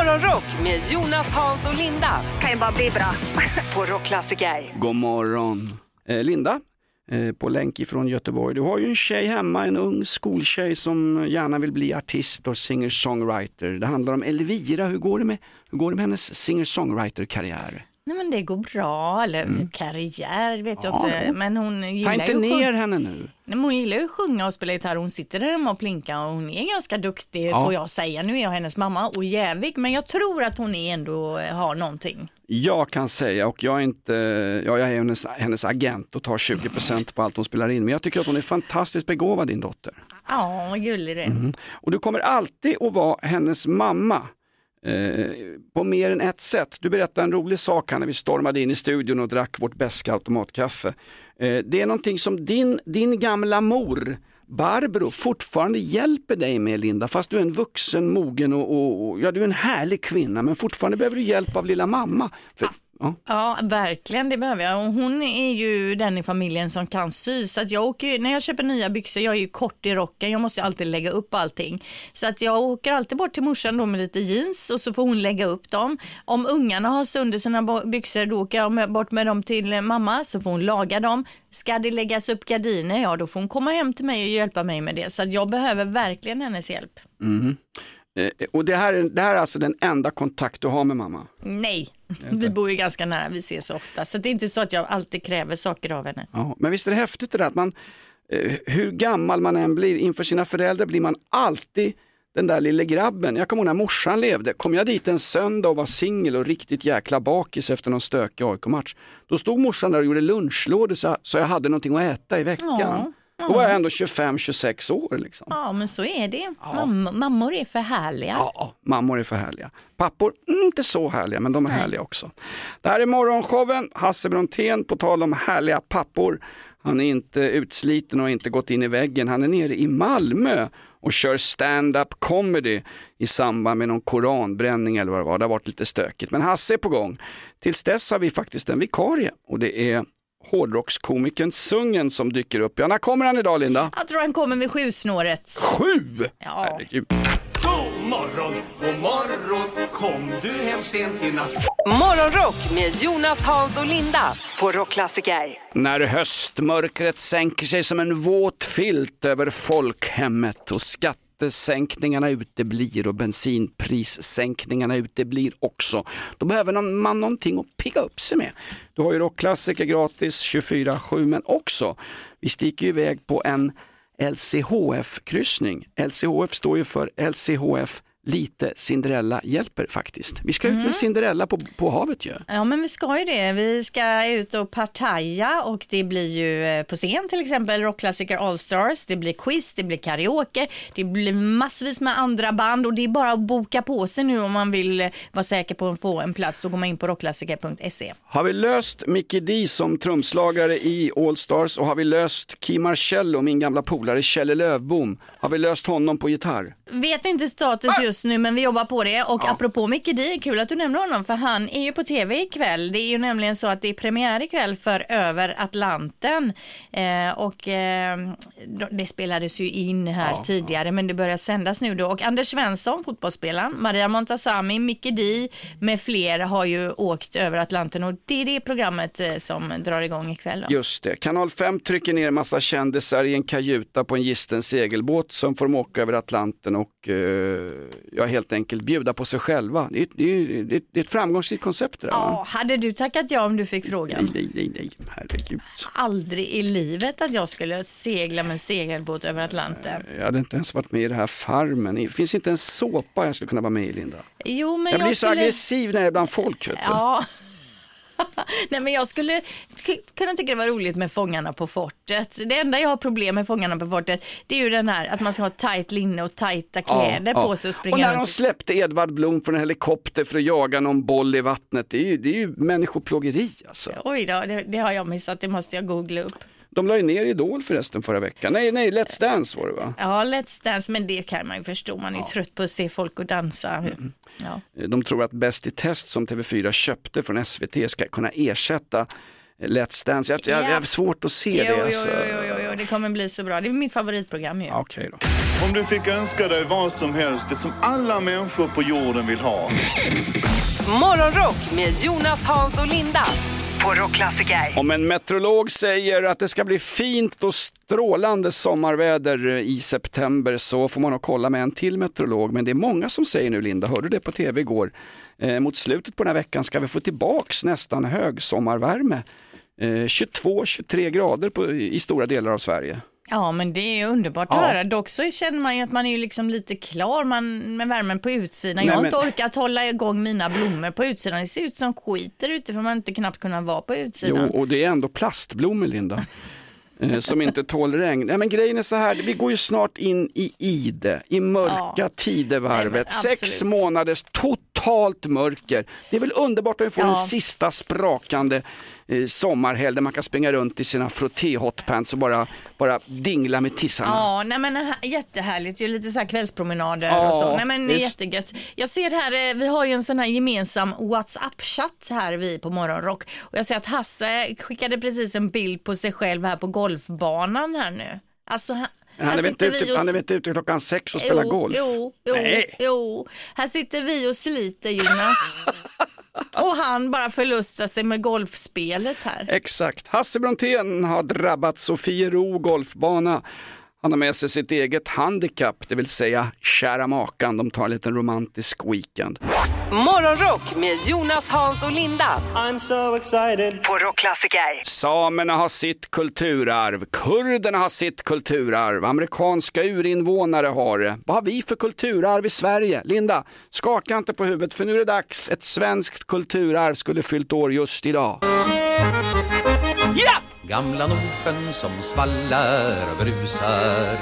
Morgonrock med Jonas, Hans och Linda kan ju bara bli bra. på Rockklassiker. God morgon. Eh, Linda, eh, på länk ifrån Göteborg. Du har ju en tjej hemma, en ung skoltjej som gärna vill bli artist och singer-songwriter. Det handlar om Elvira. Hur går det med, hur går det med hennes singer-songwriter-karriär? Nej men det går bra, eller karriär vet jag Mm. Ja, inte. Men hon Ta gillar inte ju ner henne nu. Nej, men hon gillar ju att sjunga och spela gitarr. Hon sitter där hemma och plinkar och hon är ganska duktig Ja. får jag säga. Nu är jag hennes mamma och jävig men jag tror att hon ändå har någonting. Jag kan säga, och jag är inte, ja, jag är hennes, hennes agent och tar 20% på allt hon spelar in, men jag tycker att hon är fantastiskt begåvad din dotter. Ja, vad gullig det är. Mm. Och du kommer alltid att vara hennes mamma. Eh, på mer än ett sätt. Du berättade en rolig sak här när vi stormade in i studion och drack vårt bästa automatkaffe. Eh, det är någonting som din, din gamla mor Barbro fortfarande hjälper dig med Linda, fast du är en vuxen, mogen och, och, och ja, du är en härlig kvinna men fortfarande behöver du hjälp av lilla mamma. För, ja. Ja, verkligen, det behöver jag. Och hon är ju den i familjen som kan sy. Så att jag åker, när jag köper nya byxor, jag är ju kort i rocken, jag måste alltid lägga upp allting. Så att jag åker alltid bort till morsan då med lite jeans och så får hon lägga upp dem. Om ungarna har sönder sina byxor, då åker jag med, bort med dem till mamma så får hon laga dem. Ska det läggas upp gardiner, ja då får hon komma hem till mig och hjälpa mig med det. Så att jag behöver verkligen hennes hjälp. Eh, och det här, är, det här är alltså den enda kontakt du har med mamma? Nej, vi bor ju ganska nära, vi ses ofta. Så det är inte så att jag alltid kräver saker av henne. Ja, men visst är det häftigt det där att man, eh, hur gammal man än blir, inför sina föräldrar blir man alltid den där lille grabben. Jag kommer ihåg när morsan levde, kom jag dit en söndag och var singel och riktigt jäkla bakis efter någon stökig AIK-match. Då stod morsan där och gjorde lunchlådor så jag hade någonting att äta i veckan. Ja, Då var jag ändå 25-26 år. Liksom. Ja, men så är det. Mam- mammor är för härliga. Ja, mammor är för härliga. Pappor, inte så härliga, men de är härliga också. Det här är morgonshowen, Hasse Brontén, på tal om härliga pappor. Han är inte utsliten och inte gått in i väggen. Han är nere i Malmö och kör stand-up comedy i samband med någon koranbränning eller vad det var. Det har varit lite stökigt, men Hasse är på gång. Tills dess har vi faktiskt en vikarie och det är hårdrockskomikern Sungen som dyker upp. Ja, när kommer han idag Linda? Jag tror han kommer vid sjusnåret. Sju! Ja. Herregud. God morgon, god morgon, kom du hem sent i natt? Morgonrock med Jonas, Hans och Linda på Rockklassiker. När höstmörkret sänker sig som en våt filt över folkhemmet och skattesänkningarna uteblir och bensinprissänkningarna uteblir också. Då behöver man någonting att pigga upp sig med. Du har ju rockklassiker gratis 24-7 men också, vi sticker ju iväg på en LCHF-kryssning. LCHF står ju för LCHF Lite Cinderella hjälper faktiskt. Vi ska ut med Cinderella på, på havet ju. Ja, men vi ska ju det. Vi ska ut och partaja och det blir ju eh, på scen till exempel rockklassiker Allstars. Det blir quiz, det blir karaoke, det blir massvis med andra band och det är bara att boka på sig nu om man vill eh, vara säker på att få en plats. Då går man in på rockklassiker.se. Har vi löst Mickey D som trumslagare i All Stars och har vi löst Key Marcello, min gamla polare Kjelle Lövbom, har vi löst honom på gitarr? Vet inte status just nu men vi jobbar på det. Och apropå Micke D, kul att du nämner honom för han är ju på tv ikväll. Det är ju nämligen så att det är premiär ikväll för Över Atlanten. Eh, och eh, det spelades ju in här tidigare men det börjar sändas nu då. Och Anders Svensson, fotbollsspelaren, Maria Montazami, Micke D med fler har ju åkt över Atlanten. Och det är det programmet eh, som drar igång ikväll. Då. Just det, Kanal 5 trycker ner en massa kändisar i en kajuta på en gisten segelbåt som får åka över Atlanten. Och eh, ja, helt enkelt bjuda på sig själva. Det är, det är, det är, ett framgångsrikt koncept där? Ja, hade du tackat ja om du fick frågan? Nej, nej, nej, nej, herregud. aldrig i livet att jag skulle segla med en segelbåt över Atlanten. Jag hade inte ens varit med i det här Farmen. Det finns inte en såpa jag skulle kunna vara med i, Linda. Jo, men Jag jag, blir så skulle... aggressiv när jag är bland folk. Vet du. Ja. Nej men jag skulle kunna tycka det var roligt med Fångarna på fortet. Det enda jag har problem med Fångarna på fortet det är ju den här att man ska ha tajt linne och tajta kläder på sig och springa Och när de släppte Edvard Blom från en helikopter för att jaga någon boll i vattnet, det är ju, det är ju människoplågeri alltså. Oj då, det, det har jag missat, det måste jag googla upp. De la ju ner Idol förresten förra veckan. Nej, nej, Let's Dance var det va? Ja, Let's Dance, men det kan man ju förstå, man är ju trött på att se folk och dansa. Mm. Ja. De tror att Bäst i test som TV4 köpte från SVT ska kunna ersätta Let's Dance. Jag, jag, jag har svårt att se Jo, det. jo, Alltså. jo, jo, jo, det kommer bli så bra. Det är mitt favoritprogram ju. Ja, Okej då. Om du fick önska dig vad som helst, det som alla människor på jorden vill ha. Morgonrock med Jonas, Hans och Linda på Rockklassiker. Om en meteorolog säger att det ska bli fint och strålande sommarväder i september så får man nog kolla med en till meteorolog. Men det är många som säger nu Linda, hörde du det på tv igår? Eh, mot slutet på den här veckan ska vi få tillbaks nästan högsommarvärme. Eh, 22-23 grader på, i stora delar av Sverige. Ja, men det är underbart att Ja. höra. Dock så känner man ju att man är liksom lite klar man, med värmen på utsidan. Jag har men- inte orkat hålla igång mina blommor på utsidan. Det ser ut som skit där ute för man inte knappt kunnat vara på Jo, utsidan. och det är ändå plastblommor Linda. eh, Som inte tål regn. Nej, men grejen är så här, vi går ju snart in i ide, i mörka Ja. tidevarvet. Nej, Sex månaders totalt mörker. Det är väl underbart att vi får Ja. en sista sprakande sommarhelg där man kan springa runt i sina frotté hotpants och bara, bara dingla med tissarna. Ja, nej men här- jättehärligt, ju lite så här kvällspromenader Ja, och så. Nej men det är visst. jättegött. Jag ser här, eh, vi har ju en sån här gemensam WhatsApp-chatt här vi på Morgonrock. Och jag ser att Hasse skickade precis en bild på sig själv här på golfbanan här nu. Alltså, Han är inte ute, och han är inte ute klockan sex och spelar jo, golf? Jo, jo, Nej. jo. Här sitter vi och sliter Jonas. och han bara förlustar sig med golfspelet här. Exakt. Hasse Brontén har drabbat Sofiero golfbana. Han har med sig sitt eget handikapp, det vill säga kära makan. De tar en liten romantisk weekend. Morgonrock med Jonas, Hans och Linda I'm so excited. på Rockklassiker. Samerna har sitt kulturarv, kurderna har sitt kulturarv, amerikanska urinvånare har det. Vad har vi för kulturarv i Sverige? Linda, skaka inte på huvudet för nu är det dags. Ett svenskt kulturarv skulle fyllt år just idag. Ja! Gamla Nordsjön som svallar och brusar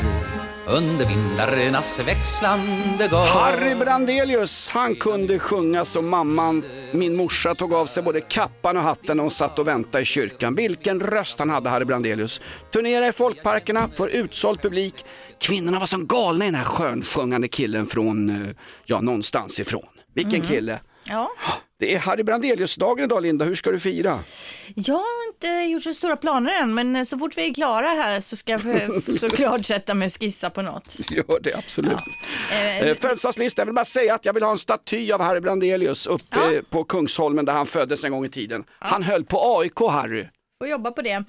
under vindarnas växlande gång. Harry Brandelius, han kunde sjunga som mamman, min morsa tog av sig både kappan och hatten och hon satt och väntade i kyrkan. Vilken röst han hade, Harry Brandelius. Turnera i folkparkerna, får utsåld publik. Kvinnorna var som galna i den här skönsjungande killen från, eh, ja, någonstans ifrån. Vilken kille. Ja. Det är Harry Brandelius-dagen idag, Linda. Hur ska du fira? Jag har inte gjort så stora planer än, men så fort vi är klara här så ska jag såklart sätta mig och skissa på något. Gör det, absolut. Eh, Eh, Födelsedagslista, jag vill bara säga att jag vill ha en staty av Harry Brandelius uppe Ja. på Kungsholmen där han föddes en gång i tiden. Han höll på AIK, Harry. Får jobba på det. Eh,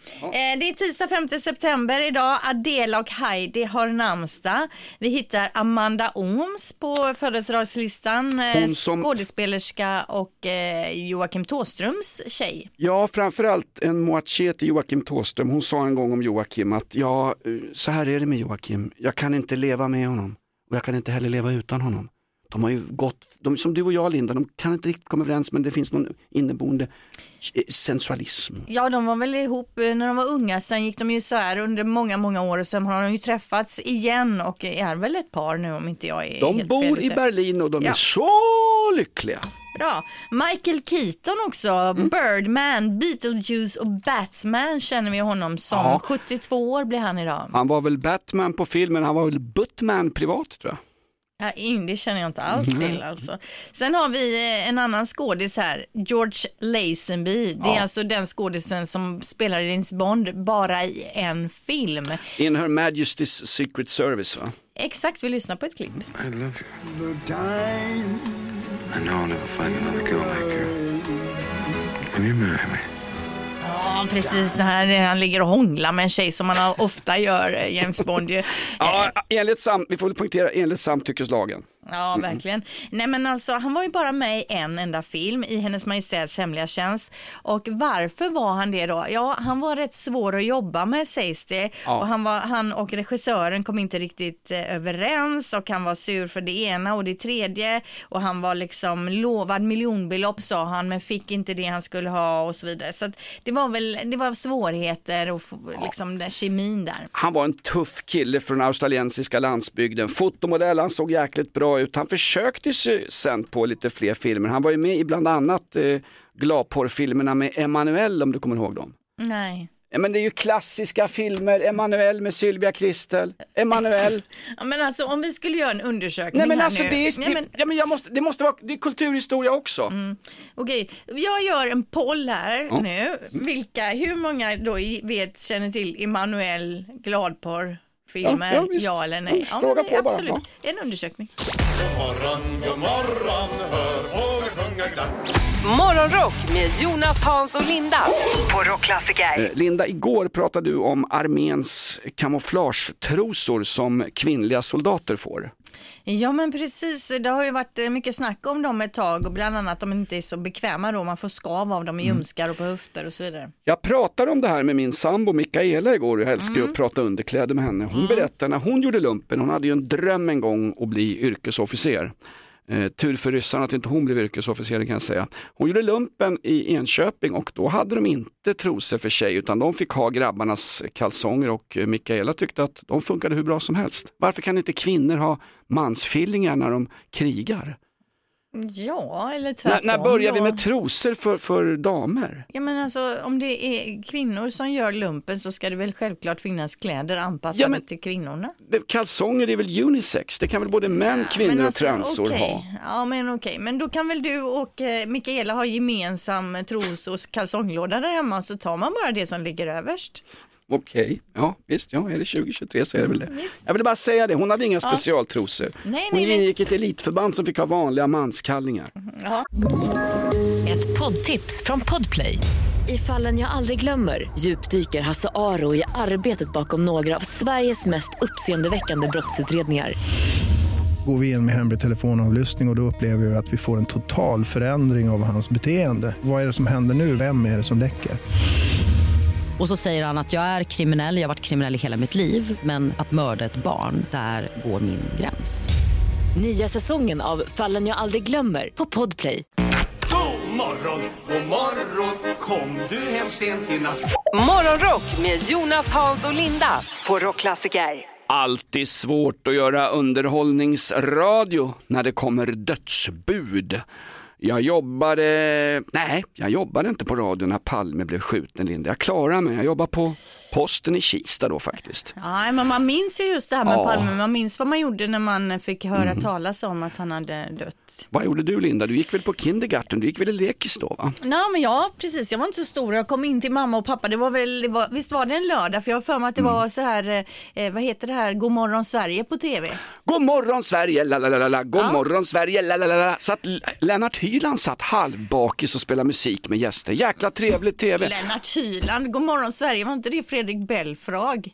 det är tisdag 5 september idag. Adela och Heidi har namnsdag. Vi hittar Amanda Ooms på födelsedagslistan. Eh, som- Skådespelerska och eh, Joakim Tåströms tjej. Ja, framförallt en moaché till Joakim Tåström. Hon sa en gång om Joakim att ja, så här är det med Joakim. Jag kan inte leva med honom och jag kan inte heller leva utan honom. De har ju gått, de, som du och jag Linda, de kan inte riktigt komma överens men det finns någon inneboende eh, sensualism. Ja, de var väl ihop eh, när de var unga. Sen gick de ju så här under många, många år och sen har de ju träffats igen och är väl ett par nu om inte jag är De helt bor fel i ute. Berlin och de är Ja. så lyckliga. Bra. Michael Keaton också, Mm. Birdman, Beetlejuice och Batman känner vi honom som. Ja. 72 år blir han idag. Han var väl Batman på filmen, han var väl Buttman privat tror jag. Ja, in- det känner jag inte alls till alltså. Sen har vi eh, en annan skådis här, George Lazenby. Det är Ja. alltså den skådisen som spelar James Bond bara i en film. In Her Majesty's Secret Service va? Exakt, vi lyssnar på ett klipp. I love you. I know I'll never find another girl like you. Will you marry me? Ja, precis. Det här, han ligger och hånglar med en tjej som man ofta gör, eh, James Bond ju. Ja, enligt sam, vi får väl poängtera enligt samtyckeslagen. Ja, verkligen. Nej, men alltså, han var ju bara med i en enda film, i Hennes Majestäts hemliga tjänst. Och varför var han det då? Ja, han var rätt svår att jobba med sägs det. Ja. Och han, var, han och regissören kom inte riktigt eh, överens och han var sur för det ena och det tredje. Och han var liksom lovad miljonbelopp sa han, men fick inte det han skulle ha och så vidare. Så att det var väl, det var svårigheter och få- liksom den kemin där. Han var en tuff kille från australiensiska landsbygden. Fotomodell, han såg jäkligt bra ut. Han försökte sig sen på lite fler filmer. Han var ju med i bland annat eh, gladporrfilmerna med Emanuel om du kommer ihåg dem. Nej. Ja, men det är ju klassiska filmer, Emanuel med Sylvia Kristel, Emanuel. Ja, men alltså om vi skulle göra en undersökning Nej men här alltså nu. det är, Nej, men, ja, men jag måste, det måste vara, det är kulturhistoria också. Mm. Okej, jag gör en poll här Ja. nu. Vilka, hur många då vet, känner till Emanuel Gladporr-filmer? Ja, Ja, ja, visst. eller nej? Mm, fråga på bara, absolut. En undersökning. Morgonrock med Jonas, Hans och Linda på Rockklassiker. Eh, Linda, igår pratade du om arméns kamouflagetrosor som kvinnliga soldater får. Ja men precis, det har ju varit eh, mycket snack om dem ett tag och bland annat att de inte är så bekväma då, man får skav av dem i Mm. ljumskar och på höfter och så vidare. Jag pratade om det här med min sambo Mikaela igår jag älskar ju att prata underkläder med henne. Hon berättade när hon gjorde lumpen, hon hade ju en dröm en gång att bli yrkesofficer. Eh, tur för ryssarna att inte hon blev yrkesofficer kan jag säga. Hon gjorde lumpen i Enköping och då hade de inte trosor för sig utan de fick ha grabbarnas kalsonger och eh, Mikaela tyckte att de funkade hur bra som helst. Varför kan inte kvinnor ha mansfillingar när de krigar? Ja, eller När, tvärtom. när börjar vi med trosor för, för damer? Ja men alltså om det är kvinnor som gör lumpen så ska det väl självklart finnas kläder anpassade Ja, men- till kvinnorna. Kalsonger är väl unisex? Det kan väl både män, kvinnor Men och alltså, transor okej. ha? Ja men okej, men då kan väl du och eh, Mikaela ha gemensam tros och kalsonglåda där hemma så tar man bara det som ligger överst. Okej, ja visst, ja, är det 2023 så är det väl det. Jag ville bara säga det, hon hade inga specialtrosor. Nej, Hon nej, ingick i ett elitförband som fick ha vanliga manskallingar. Ett poddtips från Podplay. I fallen jag aldrig glömmer djupdyker Hasse Aro i arbetet bakom några av Sveriges mest uppseendeväckande brottsutredningar. Går vi in med hemlig telefonavlyssning och, och då upplever vi att vi får en total förändring av hans beteende. Vad är det som händer nu? Vem är det som läcker? Och så säger han att jag är kriminell, jag har varit kriminell i hela mitt liv men att mörda ett barn, där går min gräns. Nya säsongen av Fallen jag aldrig glömmer på Podplay. God morgon, god morgon Kom du hem sent i natt Morgonrock med Jonas, Hans och Linda på Rockklassiker. Alltid svårt att göra underhållningsradio när det kommer dödsbud. Jag jobbade, nej, jag jobbade inte på radio när Palme blev skjuten Linda. Jag klarade mig, jag jobbade på posten i Kista då faktiskt. Ja, men man minns ju just det här med Ja. Palme, man minns vad man gjorde när man fick höra Mm. talas om att han hade dött. Vad gjorde du Linda? Du gick väl på kindergarten, du gick väl i lekis då va? Nej men ja, precis, jag var inte så stor, jag kom in till mamma och pappa, det var väl, det var, visst var det en lördag, för jag har för mig att det Mm. var så här, eh, vad heter det här, God morgon Sverige på tv. God morgon Sverige, la la la la, god morgon Sverige, la la la la. Så att Lennart Hyland satt halvbakis och spelade musik med gäster. Jäkla trevlig tv. Lennart Hyland, God morgon Sverige, var inte det Fredrik Belfrag?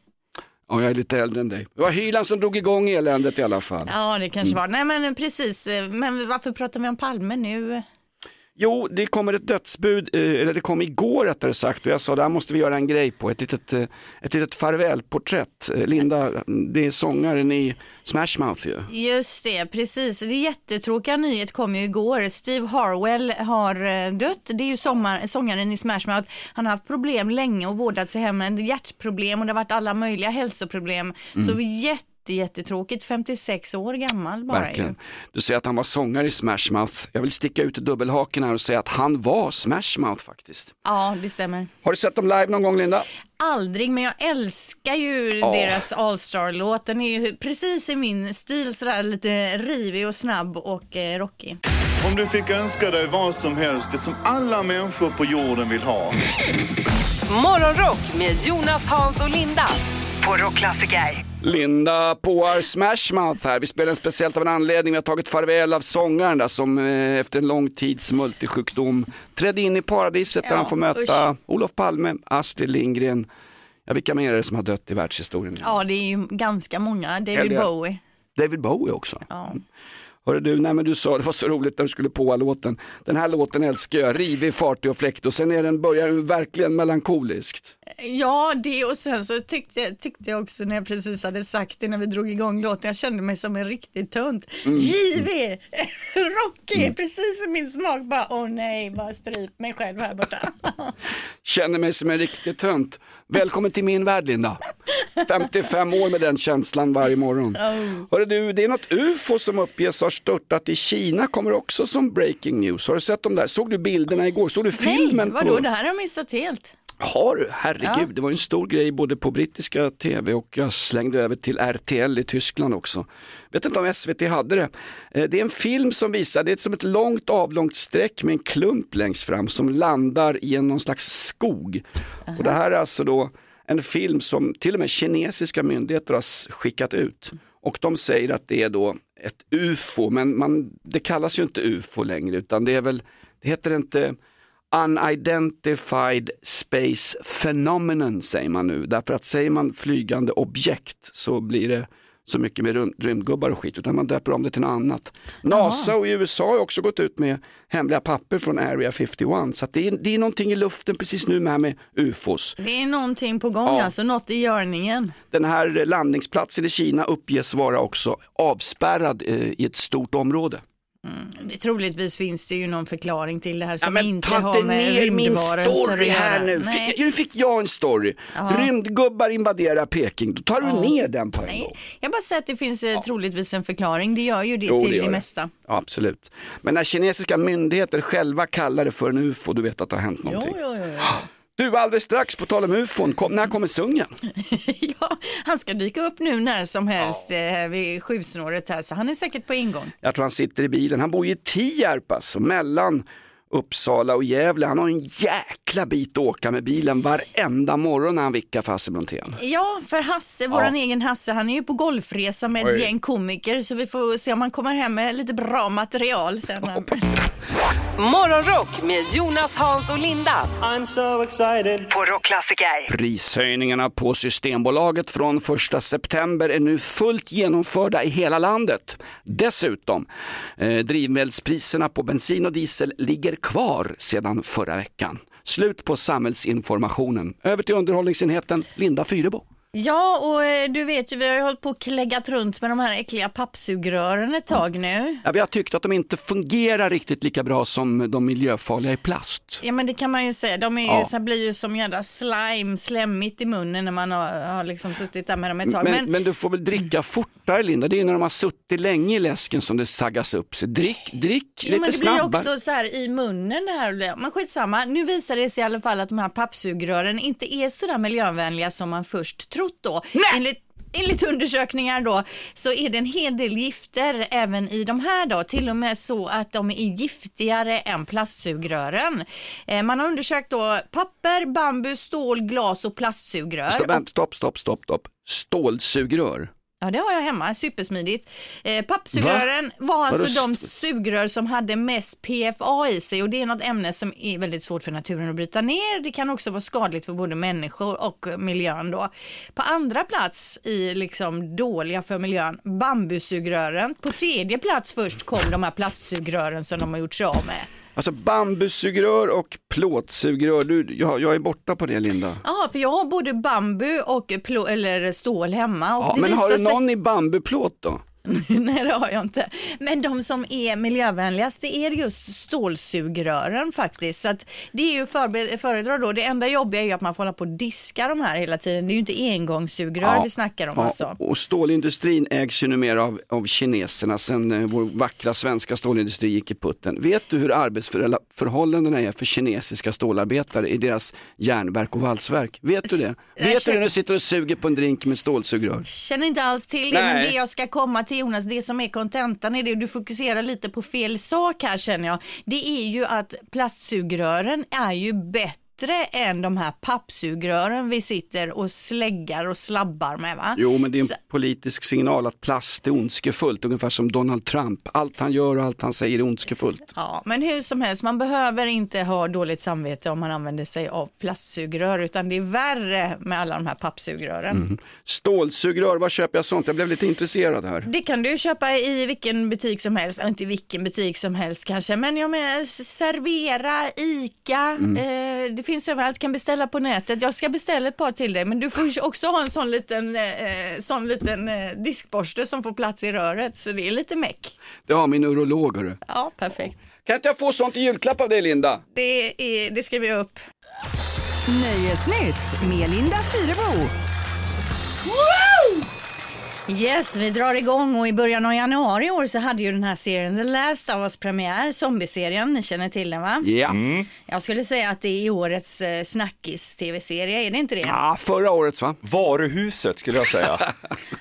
Ja, jag är lite äldre än dig. Det var Hyland som drog igång eländet i alla fall. Ja, det kanske Mm. var, nej men precis, eh, men varför pratar vi om Palme nu? Jo, det kommer ett dödsbud, eh, eller det kom igår rättare sagt och jag sa det här måste vi göra en grej på, ett litet, eh, ett litet farvälporträtt. Eh, Linda, det är sångaren i Smash Mouth ju. Just det, precis. Det jättetråkiga nyhet kom ju igår. Steve Harwell har dött. Det är ju sommar, sångaren i Smash Mouth. Han har haft problem länge och vårdats i hemmen. Hjärtproblem och det har varit alla möjliga hälsoproblem. Mm. Så jätte, jättetråkigt. 56 år gammal bara Verkligen. ju. Du säger att han var sångare i Smash Mouth. Jag vill sticka ut dubbelhaken här och säga att han var Smash Mouth faktiskt. Ja, det stämmer. Har du sett dem live någon gång Linda? Aldrig, men jag älskar ju Ja. deras All Star-låt. Den är ju precis i min stil, sådär lite rivig och snabb och eh, rockig. Om du fick önska dig vad som helst, det som alla människor på jorden vill ha. Morgonrock med Jonas, Hans och Linda på Rockklassiker. Linda påar Smash Mouth här. Vi spelar en speciellt av en anledning. Vi har tagit farväl av sångaren där som eh, efter en lång tids multisjukdom trädde in i paradiset där Ja, han får möta Olof Palme, Astrid Lindgren. Ja, vilka mer är det som har dött i världshistorien? Ja, det är ju ganska många. David Eller- Bowie. David Bowie också. Ja. Hörru du, nej men du sa det var så roligt när du skulle på låten. Den här låten älskar jag, rivig, fartig och fläktig och sen är den, börjar den verkligen melankoliskt. Ja, det och sen så tyckte tyckte jag också när jag precis hade sagt det när vi drog igång låten, jag kände mig som en riktig tönt. Mm. Rivig, rockig, precis i min smak. Bara, åh nej, bara stryp mig själv här borta. Känner mig som en riktig tönt. Välkommen till min värld Linda. 55 år med den känslan varje morgon. Hörru du, det är något ufo som uppges ha störtat i Kina, kommer också som breaking news. Har du sett dem där? Såg du bilderna igår? Såg du filmen? nej, vadå, på... det här har jag missat helt. Har du? Herregud, det var en stor grej både på brittiska tv och jag slängde över till RTL i Tyskland också. Vet inte om SVT hade det. Eh, Det är en film som visar, det är som ett långt avlångt streck med en klump längst fram som landar i en någon slags skog. Och det här är alltså då en film som till och med kinesiska myndigheter har skickat ut. Och de säger att det är då ett UFO, men man, det kallas ju inte UFO längre utan det är väl, det heter inte Unidentified Space Phenomenon säger man nu. Därför att säger man flygande objekt så blir det så mycket med rym- rymdgubbar och skit utan man döper om det till något annat. NASA och USA har också gått ut med hemliga papper från Area 51 så det, är, det är någonting i luften precis nu med, med UFOs. Det är någonting på gång Ja. alltså, något i görningen. Den här landningsplatsen i Kina uppges vara också avspärrad eh, i ett stort område. Det, troligtvis finns det ju någon förklaring till det här som Ja, inte har med ner min story här nu. Fick, nu fick jag en story. Rymdgubbar invaderar Peking, då tar du ner den på en gång. Nej, jag bara säger att det finns eh, troligtvis en förklaring. Det gör ju det Jo, till det det, mesta. Ja, absolut. Men när kinesiska myndigheter själva kallar det för en ufo, du vet att det har hänt någonting. Jo, jo, jo. Du, alldeles strax, på tal om ufon, kom, när kommer sungen? ja, han ska dyka upp nu när som helst eh, vid sjusnåret här, så han är säkert på ingång. Jag tror han sitter i bilen, han bor ju i Tierp alltså, mellan Uppsala och Gävle. Han har en jäkla bit att åka med bilen varenda morgon när han vickar för Hasse Brontén. Ja, för Hasse, våran egen Hasse, han är ju på golfresa med ett Oj. gäng komiker, så vi får se om han kommer hem med lite bra material sen. Morgonrock med Jonas, Hans och Linda I'm so excited. på Rockklassiker. Prishöjningarna på Systembolaget från 1 september är nu fullt genomförda i hela landet. Dessutom, eh, drivmedelspriserna på bensin och diesel ligger kvar sedan förra veckan. Slut på samhällsinformationen. Över till underhållningsenheten Linda Fyrebo. Ja, och eh, du vet ju, vi har ju hållit på och kläggat runt med de här äckliga pappsugrören ett tag nu. Ja, vi har tyckt att de inte fungerar riktigt lika bra som de miljöfarliga i plast. Ja men det kan man ju säga, de är ju, Ja. så här, blir ju som jävla slime, slemmigt i munnen när man har, har liksom suttit där med dem ett tag. Men, Men, men du får väl dricka fortare Linda, det är när de har suttit länge i läsken som det saggas upp sig. Drick, drick Ja, lite men det snabbare. blir också så här i munnen det här. Men skitsamma, nu visar det sig i alla fall att de här pappsugrören inte är så där miljövänliga som man först trott då. Enligt Enligt undersökningar då så är det en hel del gifter även i de här då, till och med så att de är giftigare än plastsugrören. Eh, man har undersökt då papper, bambu, stål, glas och plastsugrör. Stopp, stopp, stopp, stopp, stopp. Stålsugrör. Ja, det har jag hemma, supersmidigt. Eh, pappsugrören var alltså Vadå de sugrör som hade mest PFA i sig och det är något ämne som är väldigt svårt för naturen att bryta ner. Det kan också vara skadligt för både människor och miljön då. På andra plats i liksom dåliga för miljön, bambusugrören. På tredje plats först kom de här plastsugrören som de har gjort sig av med. Alltså bambusugrör och plåtsugrör, du, jag, jag är borta på det Linda. Ja, för jag har både bambu och plå- eller stål hemma. Och Ja, men har du sig- någon i bambuplåt då? Nej, det har jag inte. Men de som är miljövänligast, det är just stålsugrören faktiskt. Så att det är ju föredrar då. Det enda jobbiga är ju att man får hålla på och diska de här hela tiden. Det är ju inte engångssugrör vi snackar om ja, alltså. Och stålindustrin ägs ju numera av, av kineserna sen eh, vår vackra svenska stålindustri gick i putten. Vet du hur arbetsförhållandena är för kinesiska stålarbetare i deras järnverk och valsverk? Vet du det? Vet du känner- när du sitter och suger på en drink med stålsugrör? Känner inte alls till det, men Nej. det jag ska komma till Jonas, det som är kontentan i det, du fokuserar lite på fel sak här känner jag. Det är ju att plastsugrören är ju bättre än de här pappsugrören vi sitter och släggar och slabbar med va? Jo, men det är en Så- politisk signal att plast är ondskefullt, ungefär som Donald Trump. Allt han gör och allt han säger är ondskefullt. Ja, men hur som helst, man behöver inte ha dåligt samvete om man använder sig av plastsugrör, utan det är värre med alla de här pappsugrören. Mm. Stålsugrör, var köper jag sånt? Jag blev lite intresserad här. Det kan du köpa i vilken butik som helst, inte i vilken butik som helst kanske, men jag menar Servera, Ica, Mm. eh, finns överallt, kan beställa på nätet. Jag ska beställa ett par till dig, men du får ju också ha en sån liten, eh, sån liten eh, diskborste som får plats i röret, så det är lite meck. Det har min urolog hörru. Ja, perfekt. Kan inte jag få sånt i julklapp av dig Linda? Det, är, det skriver jag upp. Nöjesnytt med Linda Fyrebo. Yes, vi drar igång och i början av januari i år så hade ju den här serien The Last of Us premiär, zombieserien, ni känner till den va? Ja. Jag skulle säga att det är årets eh, snackis-tv-serie, är det inte det? Ah, förra årets va? Varuhuset skulle jag säga.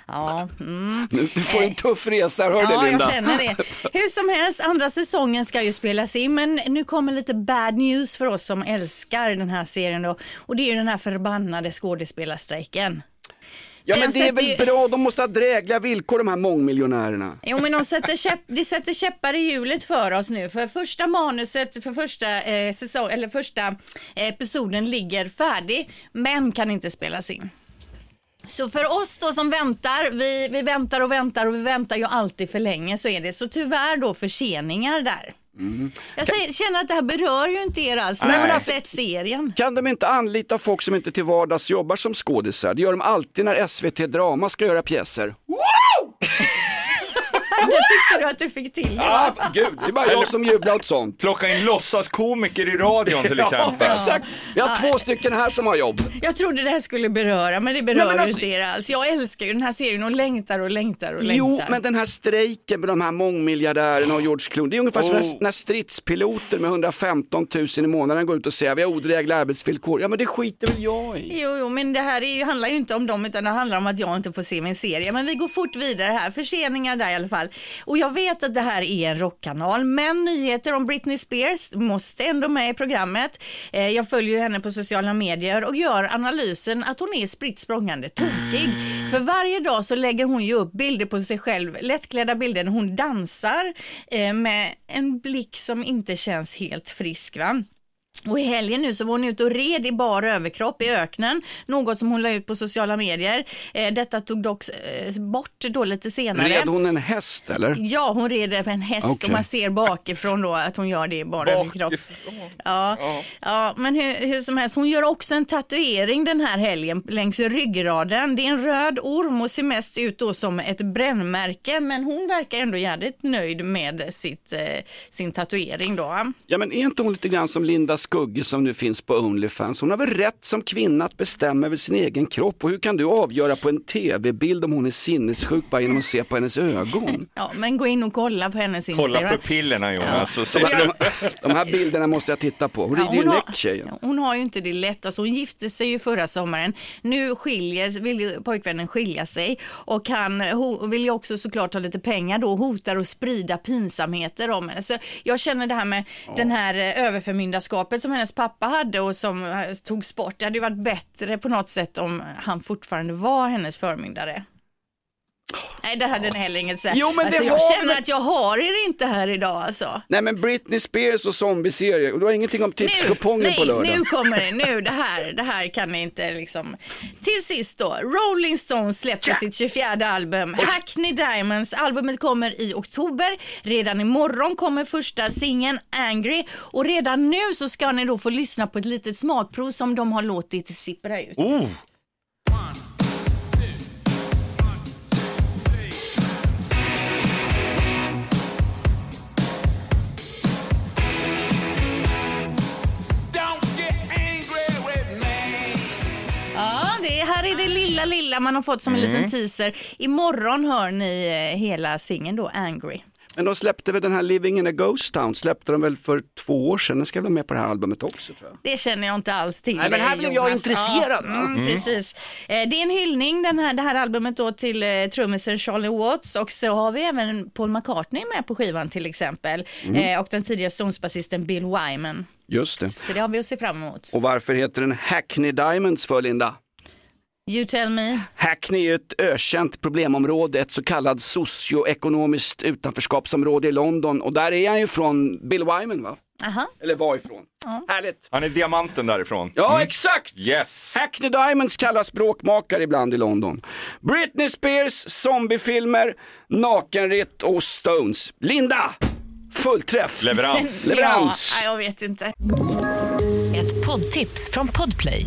Ja, mm. Du får en tuff resa, hör Ja, det Linda? jag känner det. Hur som helst, andra säsongen ska ju spelas in, men nu kommer lite bad news för oss som älskar den här serien då. Och det är ju den här förbannade skådespelarstrejken. Ja men det är väl ju- bra, de måste ha drägliga villkor de här mångmiljonärerna. Jo men de sätter, käpp, de sätter käppar i hjulet för oss nu. För första manuset för första, eh, säsong, eller första eh, episoden ligger färdig men kan inte spelas in. Så för oss då som väntar, vi, vi väntar och väntar och vi väntar ju alltid för länge så är det. Så tyvärr då förseningar där. Jag säger, känner att det här berör ju inte er alls. Nej, men har alltså- sett serien. Kan de inte anlita folk som inte till vardags jobbar som skådisar? Det gör de alltid när SVT Drama ska göra pjäser. Det tyckte du att du fick till. Ja, gud, det är bara jag som jublar åt sånt. Plocka in låtsaskomiker i radion till Ja, exempel. exakt. Vi har två stycken här som har jobb. Jag trodde det här skulle beröra, men det berör Nej, men alltså- inte er alls. Jag älskar ju den här serien och längtar och längtar och längtar. Jo, men den här strejken med de här mångmiljardärerna och George Clooney, det är ungefär som Oh. när, när stridspiloter med 115 000 i månaden går ut och säger vi har odrägliga arbetsvillkor. Ja, men det skiter väl jag i. Jo, jo, men det här är ju, handlar ju inte om dem utan det handlar om att jag inte får se min serie. Men vi går fort vidare här, förseningar där i alla fall. Och jag vet att det här är en rockkanal, men nyheter om Britney Spears måste ändå med i programmet. Eh, jag följer ju henne på sociala medier och gör analysen att hon är spritt språngande tokig. För varje dag så lägger hon ju upp bilder på sig själv, lättklädda bilder när hon dansar eh, med en blick som inte känns helt frisk. Va? Och i helgen nu så var hon ute och red i bar överkropp i öknen, något som hon la ut på sociala medier. Eh, detta tog dock eh, bort då lite senare. Red hon en häst eller? Ja, hon red en häst Okej. och man ser bakifrån då att hon gör det i bar överkropp. Ja, ja, men hur, hur som helst, hon gör också en tatuering den här helgen längs ryggraden. Det är en röd orm och ser mest ut då som ett brännmärke, men hon verkar ändå jävligt nöjd med sitt, eh, sin tatuering då. Ja, men är inte hon lite grann som Linda Skugge som nu finns på Onlyfans? Hon har väl rätt som kvinna att bestämma över sin egen kropp och hur kan du avgöra på en tv-bild om hon är sinnessjuk bara genom att se på hennes ögon? Ja, men gå in och kolla på hennes Kolla Instagram. pupillerna Jonas. så De, här- de, de här bilderna måste jag titta på. Hon Ja, rider ju hon har- näck tjejen. Hon har ju inte det lätt. Alltså, hon gifte sig ju förra sommaren. Nu skiljer, vill ju pojkvännen skilja sig och han vill ju också såklart ha lite pengar då, hotar att sprida pinsamheter om henne. Så jag känner det här med den här eh, överförmyndarskapet som hennes pappa hade och som eh, togs bort. Det hade ju varit bättre på något sätt om han fortfarande var hennes förmyndare. Nej, det hade ni heller inget säga. Jo, men det alltså, jag har känner väl- att jag har er inte här idag alltså. Nej men Britney Spears och zombieserier, och du har ingenting om tipskupongen nej, på lördag. nu kommer det. Nu, det här, det här kan ni inte liksom. Till sist då, Rolling Stones släpper sitt 24 album Hackney Diamonds. Albumet kommer i oktober. Redan imorgon kommer första singeln Angry och redan nu så ska ni då få lyssna på ett litet smakprov som de har låtit sippra ut. Oh. Lilla, lilla man har fått som en Mm. liten teaser. Imorgon hör ni eh, hela singeln då, Angry. Men de släppte väl den här Living in a Ghost Town, släppte de väl för två år sedan, den ska väl vara med på det här albumet också tror jag. Det känner jag inte alls till. Nej, men här eh, blev jag intresserad. Ja, mm, Mm. Precis. Eh, Det är en hyllning, den här, det här albumet då till eh, trummisen Charlie Watts och så har vi även Paul McCartney med på skivan till exempel Mm. eh, och den tidigare Stones-basisten Bill Wyman. Just det. Så det har vi att se fram emot. Och varför heter den Hackney Diamonds för Linda? You tell me. Hackney är ett ökänt problemområde, ett så kallat socioekonomiskt utanförskapsområde i London och där är han ju från Bill Wyman va? Aha. Eller var ifrån. Härligt. Han är diamanten därifrån. Ja, exakt! Yes. Hackney Diamonds kallas bråkmakare ibland i London. Britney Spears, zombiefilmer, nakenritt och Stones. Linda! Fullträff! Leverans. Leverans! Ja, jag vet inte. Ett poddtips från Podplay.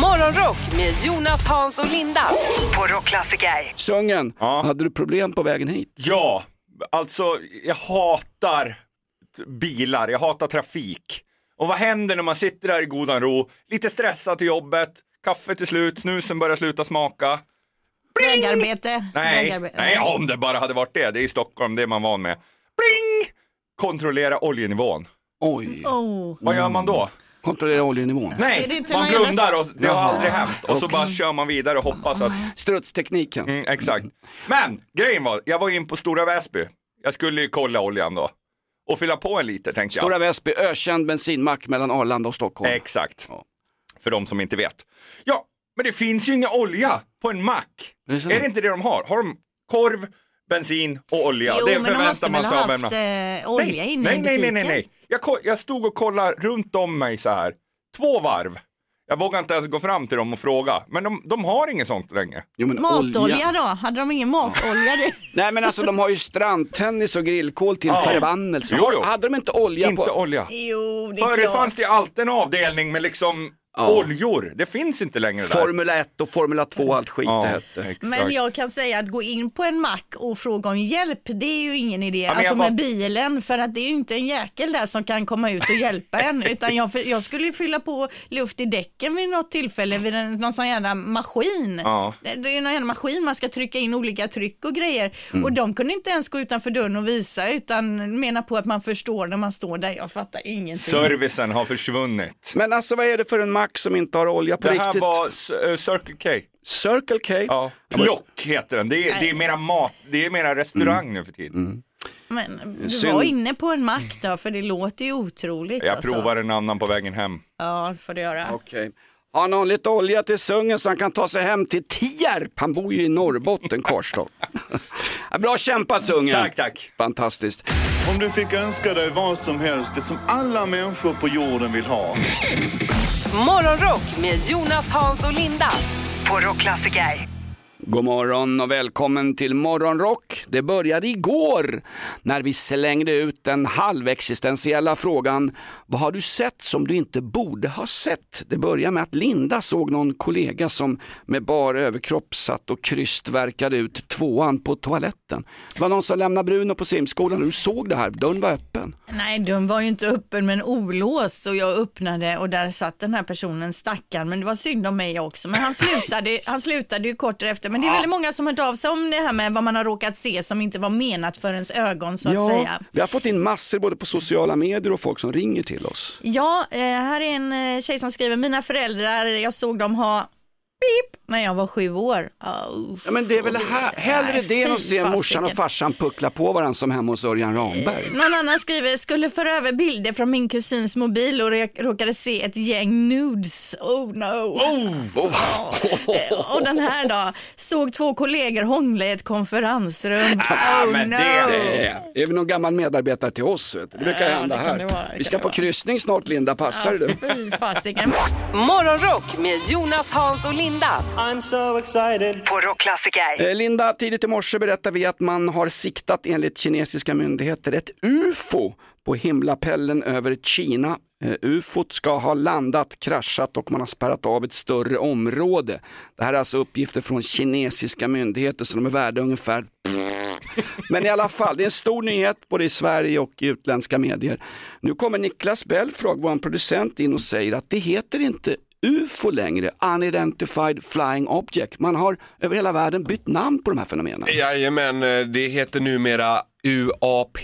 Morgonrock med Jonas, Hans och Linda på Rockklassiker. Sungen, hade du problem på vägen hit? Ja, alltså jag hatar t- bilar, jag hatar trafik. Och vad händer när man sitter där i godan ro, lite stressad till jobbet, kaffe till slut, snusen börjar sluta smaka. Vägarbete. Nej, Vägarbete. nej, om det bara hade varit det. Det är i Stockholm, det är man van med. Bling! Kontrollera oljenivån. Oj. Oh. Vad gör man då? Kontrollera oljenivån. Nej, man blundar och det har aldrig hänt. Och så bara kör man vidare och hoppas att... Strutstekniken. Mm, exakt. Men grejen var, jag var in på Stora Väsby. Jag skulle ju kolla oljan då. Och fylla på en liter tänkte jag. Stora Väsby, ökänd bensinmack mellan Arlanda och Stockholm. Exakt. Ja. För de som inte vet. Ja, men det finns ju ingen olja på en mack. Det är. Är det inte det de har? Har de korv, bensin och olja? Jo, det men de förväntar måste man väl sig ha av en haft eh, olja nej, inne nej, i nej, butiken. nej, nej, nej. Jag, jag stod och kollade runt om mig så här. Två varv. Jag vågar inte ens gå fram till dem och fråga. Men de, de har inget sånt länge. Jo, men Matolja då? Hade de ingen matolja? Nej men alltså de har ju strandtennis och grillkol till Ja. förbannelse. Jo, jo. Hade de inte olja Inte på? olja. Jo, det är Förr klart. fanns det alltid en avdelning med liksom Ja. oljor. Det finns inte längre där. Formula 1 och Formula 2 allt skit Ja, det hette. exakt. Men jag kan säga att gå in på en mack och fråga om hjälp, det är ju ingen idé. men alltså jag med var- bilen, för att det är ju inte en jäkel där som kan komma ut och hjälpa en. Utan jag, jag skulle ju fylla på luft i däcken vid något tillfälle vid en, någon sån jävla maskin. Ja. Det, det är någon jävla maskin, man ska trycka in olika tryck och grejer. Mm. Och de kunde inte ens gå utanför dörren och visa, utan menar på att man förstår när man står där. Jag fattar ingenting. Servicen har försvunnit. Men alltså vad är det för en mack som inte har olja på Det här riktigt? var eh, Circle K. Circle K? Ja. Plock heter den. Det är, det är mera mat, det är mera restaurang nu för tiden. Men du Synd. var inne på en mack då, för det låter ju otroligt. Jag alltså. provar en annan på vägen hem. Ja, får du göra. Okej. Har någon lite olja till sungen så han kan ta sig hem till Tierp? Han bor ju i Norrbotten, Karlstad. Ja, Bra kämpat sungen. Tack, tack. Fantastiskt. Om du fick önska dig vad som helst, det som alla människor på jorden vill ha. Morgonrock med Jonas, Hans och Linda på Rockklassiker. God morgon och välkommen till Morgonrock. Det började igår när vi slängde ut den halvexistentiella frågan Vad har du sett som du inte borde ha sett? Det började med att Linda såg någon kollega som med bar överkropp satt och krystverkade ut tvåan på toaletten. Det var någon som lämnade Bruno på simskolan och du såg det här, dörren var öppen. Nej, dörren var ju inte öppen men olåst och jag öppnade och där satt den här personen stackaren. Men det var synd om mig också. Men han slutade, han slutade ju kort efter. Men det är väldigt många som har hört av sig om det här med vad man har råkat se som inte var menat för ens ögon så att Ja, säga. vi har fått in massor både på sociala medier och folk som ringer till oss. Ja, eh, här är en eh, tjej som skriver, mina föräldrar, jag såg dem ha pip när jag var sju år. Oh, Ja, men det är väl här, hellre det än att se morsan och farsan puckla på varandra som hemma hos Örjan Ramberg. Någon annan skriver, skulle föra över bilder från min kusins mobil och rå- råkade se ett gäng nudes. Oh no. Eh, Och den här då, såg två kollegor hångla i ett konferensrum. Ah, Oh men no. det, det är, är vi någon gammal medarbetare till oss? Vet du? Det brukar Ja, hända det kan det här. vara, det vi ska på det vara. kryssning snart Linda, passar det? Fy fasiken. Morgonrock med Jonas, Hans och Linda I'm so excited. på Rockklassiker. Eh, Linda, tidigt i morse berättade vi att man har siktat enligt kinesiska myndigheter ett UFO på himlapellen över Kina. Eh, UFOt ska ha landat, kraschat och man har spärrat av ett större område. Det här är alltså uppgifter från kinesiska myndigheter så de är värda ungefär Men i alla fall, det är en stor nyhet både i Sverige och i utländska medier. Nu kommer Niklas Belfrag, vår producent, in och säger att det heter inte UFO längre, Unidentified Flying Object. Man har över hela världen bytt namn på de här fenomenen. Jajamän, eh, det heter numera UAP,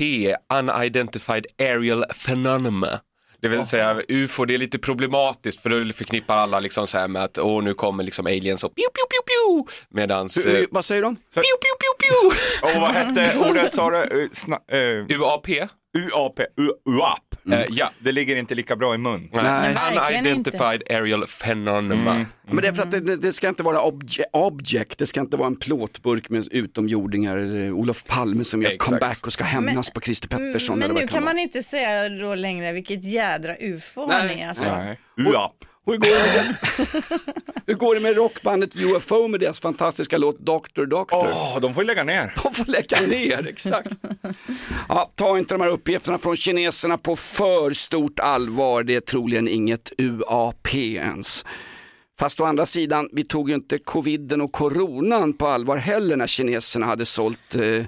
Unidentified Aerial Phenomena. Det vill säga UFO, det är lite problematiskt för då förknippar alla liksom så här med att åh nu kommer liksom aliens och piu, piu, piu, piu. Medans... Eh, vad säger de? Piu, piu, piu, piu. Och vad hette ordet sa du? Uh, sna- uh, UAP? UAP, U- UAP. Eh, ja. Det ligger inte lika bra i mun. Nej. Unidentified Aerial Phenomena. Men det är för att det, det ska inte vara obje, object, det ska inte vara en plåtburk med utomjordingar eller Olof Palme som gör Exakt. comeback och ska hämnas på Christer Pettersson. Men nu kan vara. man inte säga då längre vilket jädra ufo han är. Alltså. Nej. UAP. Hur går, det med, hur går det med rockbandet UFO med deras fantastiska låt Dr. Dr? Åh, de får lägga ner. De får lägga ner, exakt. Ja, ta inte de här uppgifterna från kineserna på för stort allvar. Det är troligen inget UAP ens. Fast å andra sidan, vi tog ju inte coviden och coronan på allvar heller när kineserna hade sålt eh,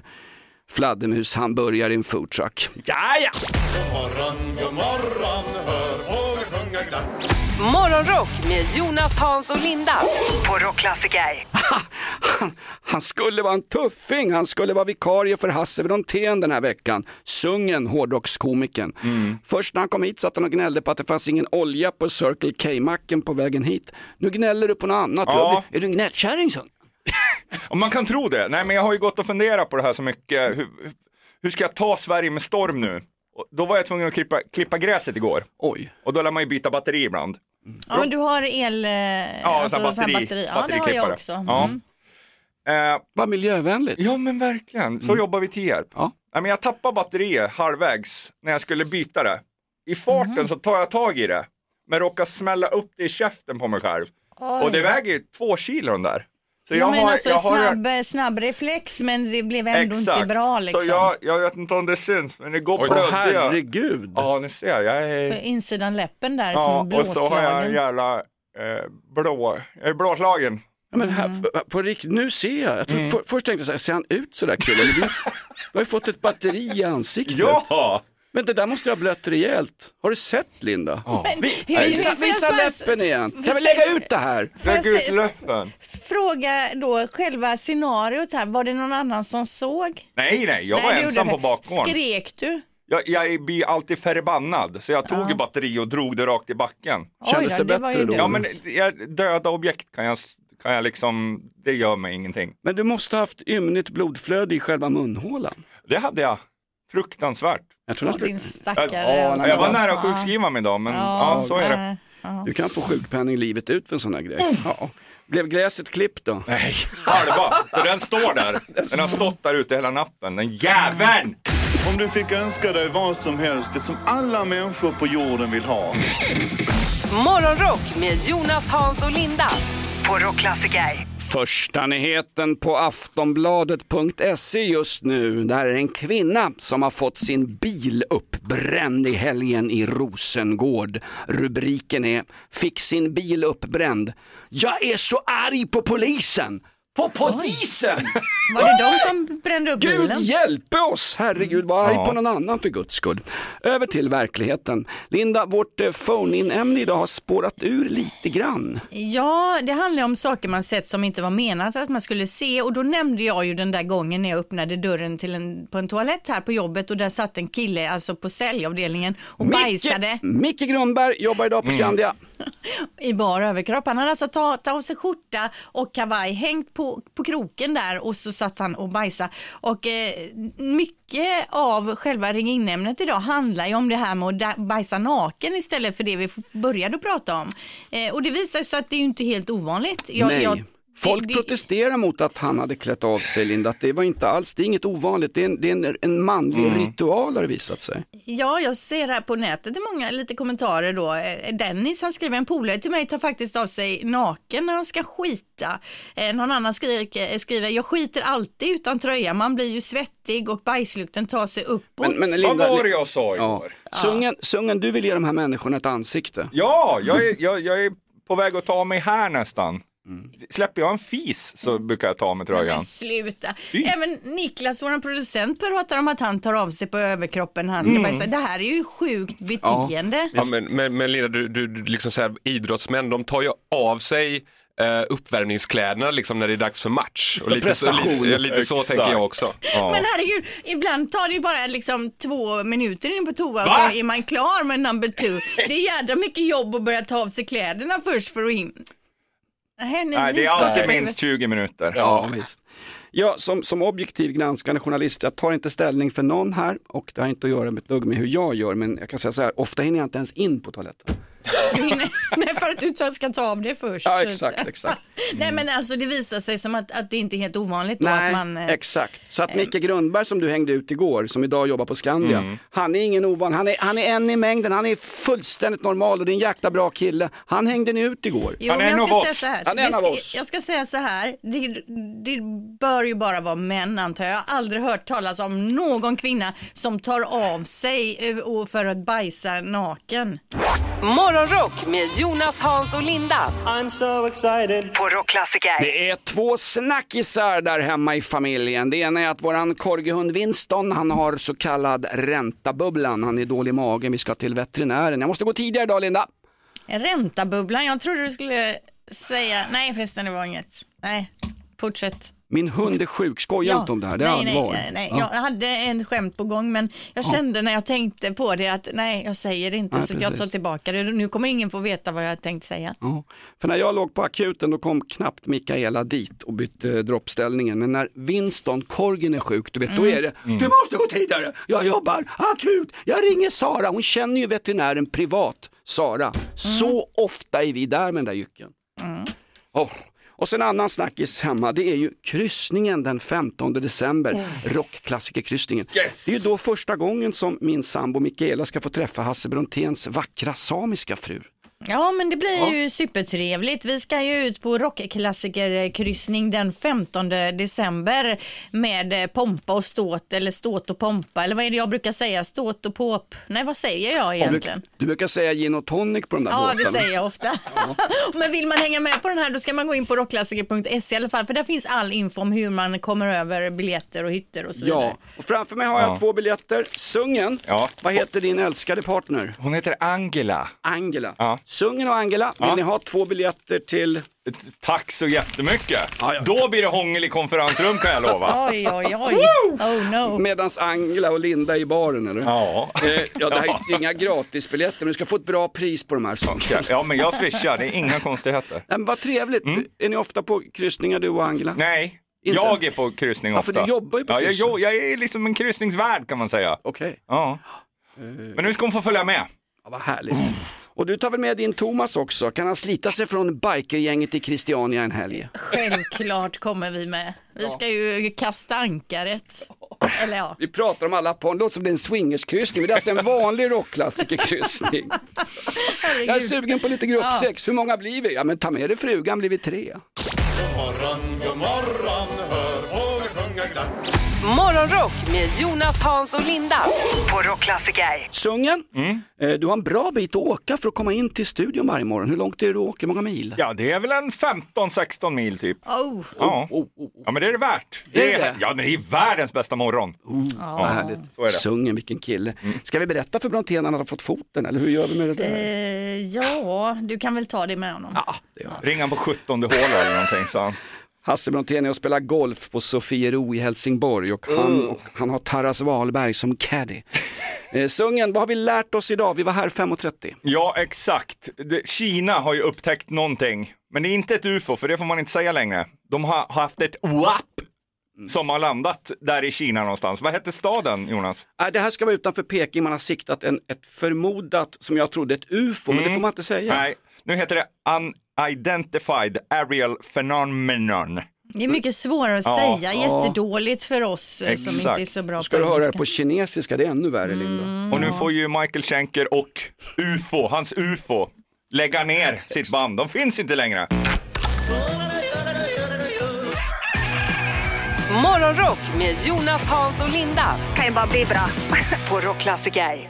fladdermushamburgare i en foodtruck. Ja, ja. God morgon, god morgon, hör fåglar sjunga glatt. Morgonrock med Jonas, Hans och Linda på Rockklassiker. Han, han skulle vara en tuffing, han skulle vara vikarie för Hasse Brontén den här veckan. Sungen, hårdrockskomikern. Först när han kom hit satt han och gnällde på att det fanns ingen olja på Circle K-macken på vägen hit. Nu gnäller du på något annat. Ja. Är du en gnällkärring? Om man kan tro det. Nej, men jag har ju gått och funderat på det här så mycket. Hur, hur ska jag ta Sverige med storm nu? Och Då var jag tvungen att klippa, klippa gräset igår. Oj. Och då lär man ju byta batteri ibland. Ja, men du har el... eh, Ja, alltså, batteri, batteri. Ja, det har jag också. Ja. Mm. Eh, Vad miljövänligt. ja, men verkligen. Så jobbar vi till hjälp. Ja. Men jag tappade batteriet halvvägs när jag skulle byta det. I farten så tar jag tag i det, men råkar smälla upp det i käften på mig själv. Oj. Och det väger ju två kilo den där. Så ja, men alltså jag har- snabb, snabb reflex men det blev ändå Exakt. inte bra liksom. Så jag, jag vet inte om det syns, men det går Oj, blödde. herregud. Ja, ni ser. Jag är... På insidan läppen där Ja, som och så har jag en blåslagen. jävla eh, blå, jag är blåslagen. Ja, men här, på- på riktigt, nu ser jag. jag tror, Mm. för, först tänkte jag så här, ser han ut sådär killen? Du har ju fått ett batteri i ansiktet. Ja! Men det där måste ju ha blött rejält. Har du sett Linda? Men, Vi, hur- visa hur- jag visa läppen igen. Kan vi lägga ut det här? Jag Lägg ut läppen. Fråga då själva scenariot här, var det någon annan som såg? Nej, nej, jag var Nej, det ensam på bakgården. Skrek du? Jag, jag blir alltid förbannad, så jag tog ju batteri och drog det rakt i backen. Kändes Oj det det var bättre då? Ja, men jag, döda objekt kan jag, kan jag liksom, det gör mig ingenting. Men du måste ha haft ymnigt blodflöde i själva munhålan. Det hade jag. Fruktansvärt. Jag tror Ja, nästan- din stackare. Ja, alltså. Ja, jag var nära Ja. att sjukskriva mig idag, men Ja, ja, så är det. Ja. Du kan få sjukpenning livet ut för en sån här grej. Ja. Blev gräset klippt då? Nej, halva. Så den står där. Den har stått där ute hela natten, den jäveln! Om du fick önska dig vad som helst, det som alla människor på jorden vill ha. Morgonrock med Jonas, Hans och Linda på Rockklassiker. Första nyheten på aftonbladet.se just nu. Där är en kvinna som har fått sin bil uppbränd i helgen i Rosengård. Rubriken är Fick sin bil uppbränd. Jag är så arg på polisen! På polisen! Var det de som brände upp Gud bilen? hjälpe oss! Herregud, var arg Ja. på någon annan för guds skull. Över till verkligheten. Linda, vårt eh, phone-in-ämne idag har spårat ur lite grann. Ja, det handlar om saker man sett som inte var menat att man skulle se och då nämnde jag ju den där gången när jag öppnade dörren till en, på en toalett här på jobbet och där satt en kille alltså på säljavdelningen och bajsade Micke Grundberg jobbar idag på Skandia. i bar överkropp. Han hade alltså tagit av sig skjorta och kavaj, hängt på, på kroken där och så satt han och bajsade. Och eh, mycket av själva ring in-ämnet idag handlar ju om det här med att bajsa naken istället för det vi började prata om. Eh, och det visar sig att det är ju inte helt ovanligt. Jag- Nej. jag- Folk det- det- protesterar mot att han hade klätt av sig Linda, att det var inte alls, det är inget ovanligt, det är en, det är en, en manlig Mm. ritual har det visat sig. Ja, jag ser här på nätet det är många lite kommentarer då. Eh, Dennis han skriver en polare till mig tar faktiskt av sig naken när han ska skita. Eh, någon annan skriver, skriver jag skiter alltid utan tröja, man blir ju svettig och bajslukten tar sig uppåt. Men, men Vad Linda, var det jag sa ja. igår? Sungen, sungen, du vill ge de här människorna ett ansikte. Ja, jag är, jag, jag är på väg att ta mig här nästan. Släpper jag en fis så brukar jag ta av mig tröjan. Men sluta. Fy. Även Niklas, vår producent, pratar om att han tar av sig på överkroppen när han ska bajsa. Det här är ju sjukt beteende. Ja, men, men, men Linda, du, du, du liksom så här, idrottsmän, de tar ju av sig eh, uppvärmningskläderna liksom när det är dags för match. Och lite så, prestation. lite, så tänker jag också. Ja. Men herregud, ibland tar det ju bara liksom två minuter in på toa och så är man klar med number two. Det är jädra mycket jobb att börja ta av sig kläderna först för att in. Nej, ni- Nej, ni det är alltid minst 20 minuter. Ja, visst. Ja, som, som objektiv granskande journalist, jag tar inte ställning för någon här och det har inte att göra med ett dugg med hur jag gör, men jag kan säga så här, ofta hinner jag inte ens in på toaletten. Du hinner, nej, för att du ska ta av det först. Ja, exakt, exakt. nej, men alltså det visar sig som att, att det inte är helt ovanligt då Nej, att man... eh, exakt. Så att Micke Grundberg som du hängde ut igår, som idag jobbar på Skandia, han är ingen ovan, han är, han är en i mängden, han är fullständigt normal och det är en jäkla bra kille. Han hängde ni ut igår. Jo, jag ska säga så här. Han är en Det av oss. Jag ska säga så här. Det, det bör ju bara vara män antar jag. Jag har aldrig hört talas om någon kvinna som tar av sig eh, och för att bajsa naken. Morgonrock med Jonas, Hans och Linda. I'm so excited. På Rockklassiker. Det är två snackisar där hemma i familjen. Det ena är att våran korgehund Winston, han har så kallad räntabubblan. Han är dålig i magen, vi ska till veterinären. Jag måste gå tidigare idag Linda. Räntabubblan, jag trodde du skulle säga, nej förresten det var inget. Nej, fortsätt. Min hund är sjuk, skoja inte om det här, det är nej, allvar. Nej, nej. Ja. Jag hade en skämt på gång men jag Ja. kände när jag tänkte på det att nej, jag säger det inte Nej, så att jag tar tillbaka det. Nu kommer ingen få veta vad jag tänkt säga. Ja, för när jag låg på akuten då kom knappt Mikaela dit och bytte droppställningen. Men när Winston, korgen är sjuk, du vet, då Mm. är det, du måste gå tidigare, jag jobbar akut, jag ringer Sara, hon känner ju veterinären privat, Sara. Så ofta är vi där med den där jycken. Oh. Och sen en annan snackis hemma, det är ju kryssningen den 15 december, rockklassikerkryssningen. Yes. Det är ju då första gången som min sambo Mikaela ska få träffa Hasse Bronténs vackra samiska fru. Ja, men det blir Ja. ju supertrevligt. Vi ska ju ut på rockklassikerkryssning den 15 december med eh, pompa och ståt, eller ståt och pompa, eller vad är det jag brukar säga? Ståt och pop? Nej, vad säger jag Du, egentligen? du brukar säga gin och tonic på de där Ja, båtarna. det säger jag ofta. Men vill man hänga med på den här då ska man gå in på rockklassiker.se i alla fall, för där finns all info om hur man kommer över biljetter och hytter och så vidare. Ja, och framför mig har jag Ja. två biljetter. Sungen, Ja. vad heter din älskade partner? Hon heter Angela. Angela. Ja. Sungen och Angela, vill Ja. ni ha två biljetter till... Tack så jättemycket. Ja, ja. Då blir det hångel i konferensrum kan jag lova. Oj, oj, oj. Oh no. Medans Angela och Linda är i baren eller? Ja. Eh, ja, det här är inga gratisbiljetter men du ska få ett bra pris på de här sakerna. Ja, men jag swishar, det är inga konstigheter. Men vad trevligt. Är ni ofta på kryssningar du och Angela? Mm. Nej, Inte? jag är på kryssning Ja, ofta. för du jobbar ju på ja, jag, kryssning. jag är liksom en kryssningsvärd kan man säga. Okej, Ja. Men nu ska hon få följa med. ja, vad härligt. Och du tar väl med din Thomas också? Kan han slita sig från bikergänget i Christiania en helg? Självklart kommer vi med. Vi ska ju kasta ankaret. Eller ja. Vi pratar om alla på, det låter som det är en swingerskryssning, men det är alltså en vanlig rockklassikerkryssning. Jag är sugen på lite gruppsex, hur många blir vi? Ja men ta med dig frugan, blir vi tre. Morgonrock med Jonas, Hans och Linda. På Rockklassiker. Sungen, eh, du har en bra bit att åka för att komma in till studion varje morgon. Hur långt är det du åker, många mil? Ja, det är väl en 15-16 mil typ. Oh. Ja. Oh, oh, oh. ja, men det är det värt. Är Det det? är, ja, men det är världens bästa morgon. Vad härligt. så är det. Sungen, vilken kille. Ska vi berätta för Brontén att han har fått foten, eller hur gör vi med det där? Eh, ja, du kan väl ta det med honom. Ja, det gör vi. Ring han på 17 hål eller någonting, så han. Hasse Brontén är och spelar golf på Sofiero i Helsingborg och han, och han har Taras Wahlberg som caddy. Eh, Sungen, vad har vi lärt oss idag? Vi var här 5.30. Ja, exakt. Kina har ju upptäckt någonting, men det är inte ett ufo, för det får man inte säga längre. De har haft ett WAP som har landat där i Kina någonstans. Vad hette staden, Jonas? Äh, det här ska vara utanför Peking, man har siktat en, ett förmodat, som jag trodde, ett ufo, men det får man inte säga. Nej, nu heter det Unidentified Aerial Phenomenon. Det är mycket svårare att Ja. säga, jättedåligt för oss eh, som Exakt. inte är så bra Ska du höra det på kinesiska, det är ännu värre Linda. Och nu får ju Michael Schenker och UFO, hans UFO, lägga ner sitt band. De finns inte längre. Morgonrock med Jonas, Hans och Linda. Kan ju bara bli bra. På Rockklassiker.